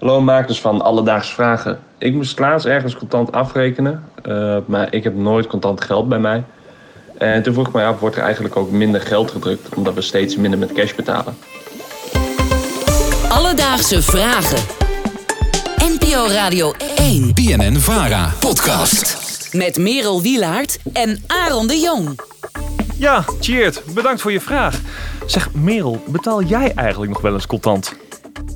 Hallo makers van Alledaagse Vragen. Ik moest laatst ergens contant afrekenen, uh, maar ik heb nooit contant geld bij mij. En toen vroeg ik mij af, wordt er eigenlijk ook minder geld gedrukt omdat we steeds minder met cash betalen? Alledaagse Vragen. NPO Radio 1. BNN Vara. Podcast. Met Merel Wielaert en Aaron de Jong. Ja, cheers. Bedankt voor je vraag. Zeg, Merel, betaal jij eigenlijk nog wel eens contant?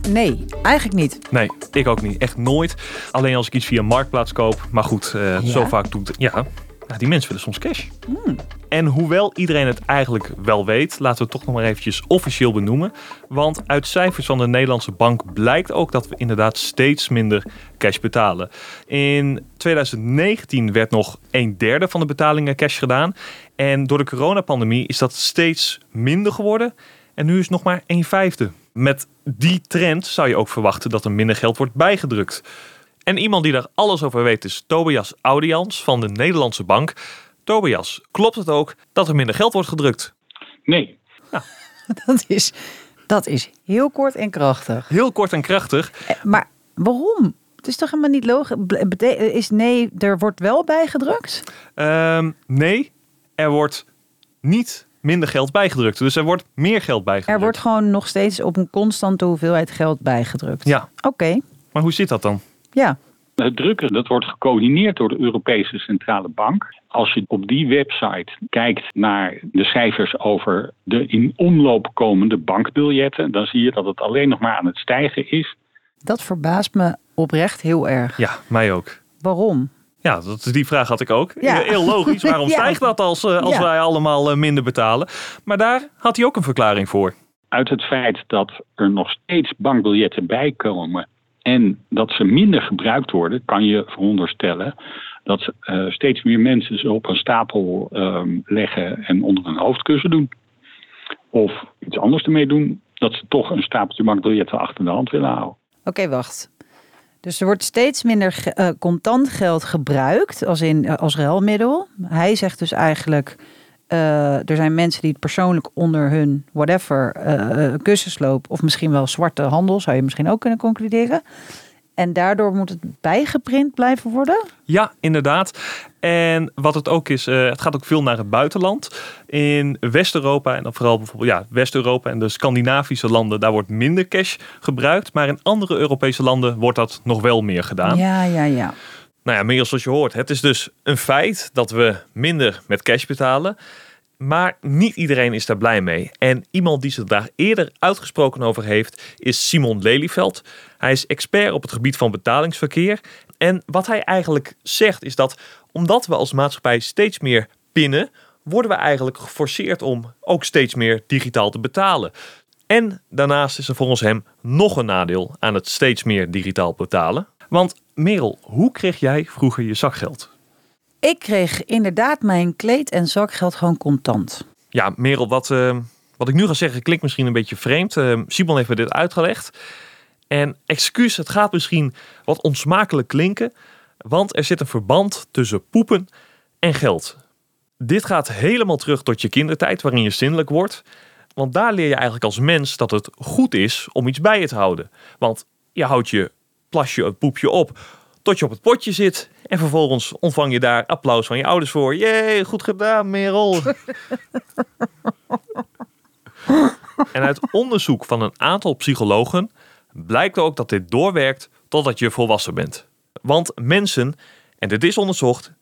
Nee, eigenlijk niet. Nee, ik ook niet. Echt nooit. Alleen als ik iets via Marktplaats koop. Maar goed, uh, zo vaak doet het. Ja, ja, die mensen willen soms cash. Hmm. En hoewel iedereen het eigenlijk wel weet, laten we het toch nog maar eventjes officieel benoemen. Want uit cijfers van de Nederlandse bank blijkt ook dat we inderdaad steeds minder cash betalen. In 2019 werd nog een derde van de betalingen cash gedaan. En door de coronapandemie is dat steeds minder geworden. En nu is het nog maar een vijfde. Met die trend zou je ook verwachten dat er minder geld wordt bijgedrukt. En iemand die daar alles over weet is Tobias Audians van de Nederlandse Bank. Tobias, klopt het ook dat er minder geld wordt gedrukt? Nee. Dat, is, dat is heel kort en krachtig. Heel kort en krachtig. Eh, Maar waarom? Het is toch helemaal niet logisch? Is nee, er wordt wel bijgedrukt? Ehm, nee, er wordt niet minder geld bijgedrukt. Dus er wordt meer geld bijgedrukt. Er wordt gewoon nog steeds op een constante hoeveelheid geld bijgedrukt. Ja, Oké, maar hoe zit dat dan? ja. Het drukken dat wordt gecoördineerd door de Europese Centrale Bank. Als je op die website kijkt naar de cijfers over de in omloop komende bankbiljetten, dan zie je dat het alleen nog maar aan het stijgen is. Dat verbaast me oprecht heel erg. Ja, mij ook. Waarom? Ja, dat, die vraag had ik ook. Ja. Heel logisch. Waarom Ja. stijgt dat als, eh, als Ja. wij allemaal eh, minder betalen? Maar daar had hij ook een verklaring voor. Uit het feit dat er nog steeds bankbiljetten bijkomen en dat ze minder gebruikt worden, kan je veronderstellen dat eh, steeds meer mensen ze op een stapel ehm, leggen en onder een hoofdkussen doen. Of iets anders ermee doen, dat ze toch een stapeltje bankbiljetten achter de hand willen houden. Oké, wacht. Dus er wordt steeds minder eh, contant geld gebruikt als, in, eh, als ruilmiddel. Hij zegt dus eigenlijk, eh, er zijn mensen die het persoonlijk onder hun whatever kussensloop of misschien wel zwarte handel, zou je misschien ook kunnen concluderen. En daardoor moet het bijgeprint blijven worden. Ja, inderdaad. En wat het ook is, eh, het gaat ook veel naar het buitenland. In West-Europa en dan vooral bijvoorbeeld ja, West-Europa en de Scandinavische landen, daar wordt minder cash gebruikt. Maar in andere Europese landen wordt dat nog wel meer gedaan. Ja, ja, ja. Nou ja, meer zoals je hoort. Het is dus een feit dat we minder met cash betalen. Maar niet iedereen is daar blij mee. En iemand die zich daar eerder uitgesproken over heeft, is Simon Lelyveld. Hij is expert op het gebied van betalingsverkeer. En wat hij eigenlijk zegt is dat omdat we als maatschappij steeds meer pinnen, worden we eigenlijk geforceerd om ook steeds meer digitaal te betalen. En daarnaast is er volgens hem nog een nadeel aan het steeds meer digitaal betalen. Want Merel, hoe kreeg jij vroeger je zakgeld? Ik kreeg inderdaad mijn kleed- en zakgeld gewoon contant. Ja, Merel, wat, eh, wat ik nu ga zeggen klinkt misschien een beetje vreemd. Eh, Simon heeft me dit uitgelegd. En excuus, het gaat misschien wat onsmakelijk klinken, want er zit een verband tussen poepen en geld. Dit gaat helemaal terug tot je kindertijd, waarin je zindelijk wordt. Want daar leer je eigenlijk als mens dat het goed is om iets bij je te houden. Want je houdt je plasje, het poepje op tot je op het potje zit. En vervolgens ontvang je daar applaus van je ouders voor. Jee, goed gedaan, Merel. En uit onderzoek van een aantal psychologen blijkt ook dat dit doorwerkt totdat je volwassen bent. Want mensen, en dit is onderzocht,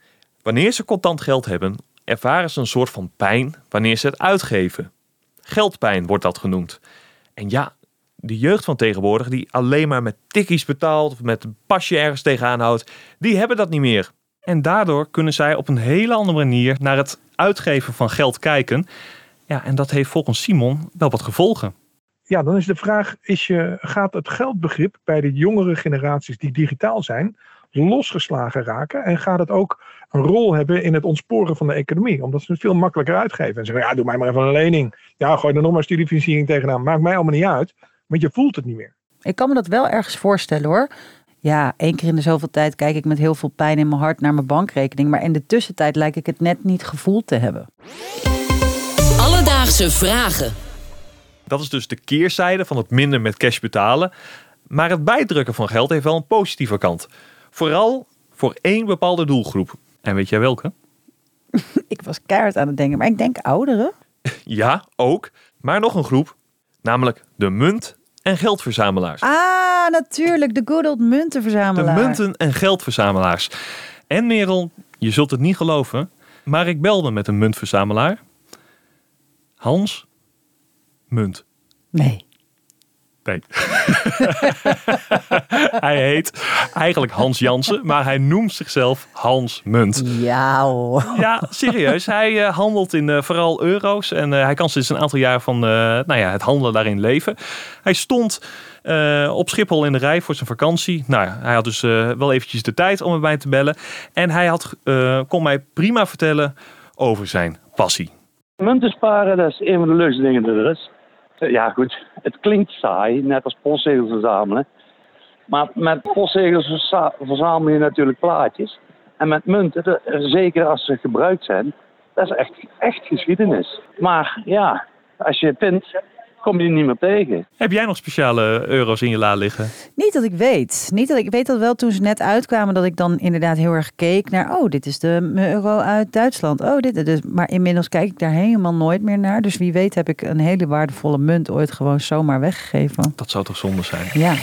wanneer ze contant geld hebben, ervaren ze een soort van pijn wanneer ze het uitgeven. Geldpijn wordt dat genoemd. En ja, de jeugd van tegenwoordig die alleen maar met tikkies betaalt of met een pasje ergens tegenaan houdt, die hebben dat niet meer. En daardoor kunnen zij op een hele andere manier naar het uitgeven van geld kijken. Ja, en dat heeft volgens Simon wel wat gevolgen. Ja, dan is de vraag: is je, gaat het geldbegrip bij de jongere generaties die digitaal zijn losgeslagen raken? En gaat het ook een rol hebben in het ontsporen van de economie? Omdat ze het veel makkelijker uitgeven. En zeggen: ja, doe mij maar even een lening. Ja, gooi er nog maar studiefinanciering tegenaan. Maakt mij allemaal niet uit. Want je voelt het niet meer. Ik kan me dat wel ergens voorstellen hoor. Ja, één keer in de zoveel tijd kijk ik met heel veel pijn in mijn hart naar mijn bankrekening. Maar in de tussentijd lijkt ik het net niet gevoeld te hebben. Alledaagse Vragen. Dat is dus de keerzijde van het minder met cash betalen. Maar het bijdrukken van geld heeft wel een positieve kant. Vooral voor één bepaalde doelgroep. En weet jij welke? Ik was keihard aan het denken, maar ik denk ouderen. Ja, ook. Maar nog een groep. Namelijk de munt- en geldverzamelaars. Ah, natuurlijk, de good old De muntenverzamelaar. munten- en geldverzamelaars. En Merel, je zult het niet geloven, maar ik belde met een muntverzamelaar. Hans Munt. Nee. Nee. hij heet eigenlijk Hans Jansen, maar hij noemt zichzelf Hans Munt. Ja hoor. Ja, serieus. Hij eh, handelt in eh, vooral euro's en eh, hij kan sinds een aantal jaar van eh, nou ja, het handelen daarin leven. Hij stond eh, op Schiphol in de rij voor zijn vakantie. Nou, ja, hij had dus eh, wel eventjes de tijd om erbij te bellen. En hij had, eh, kon mij prima vertellen over zijn passie. Munten sparen, dat is een van de leukste dingen die er is. Eh, Ja, goed, het klinkt saai, net als postzegels verzamelen. Maar met postzegels verza- verzamel je natuurlijk plaatjes. En met munten, zeker als ze gebruikt zijn, dat is echt, echt geschiedenis. Maar ja, als je vindt, kom je niet meer tegen. Heb jij nog speciale euro's in je la liggen? Niet dat ik weet. Niet dat ik, ik weet dat wel toen ze net uitkwamen dat ik dan inderdaad heel erg keek naar oh dit is de euro uit Duitsland. Oh dit dus, maar inmiddels kijk ik daar helemaal nooit meer naar. Dus wie weet heb ik een hele waardevolle munt ooit gewoon zomaar weggegeven. Dat zou toch zonde zijn? Ja.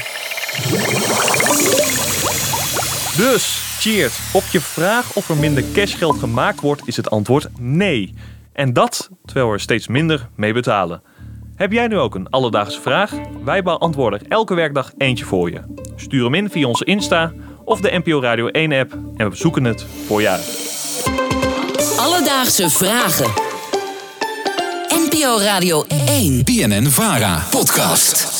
Dus, cheers. Op je vraag of er minder cashgeld gemaakt wordt, is het antwoord nee. En dat terwijl we er steeds minder mee betalen. Heb jij nu ook een alledaagse vraag? Wij beantwoorden er elke werkdag eentje voor je. Stuur hem in via onze Insta of de NPO Radio 1 app en we zoeken het voor uit. Alledaagse vragen. NPO Radio 1. BNN Vara podcast.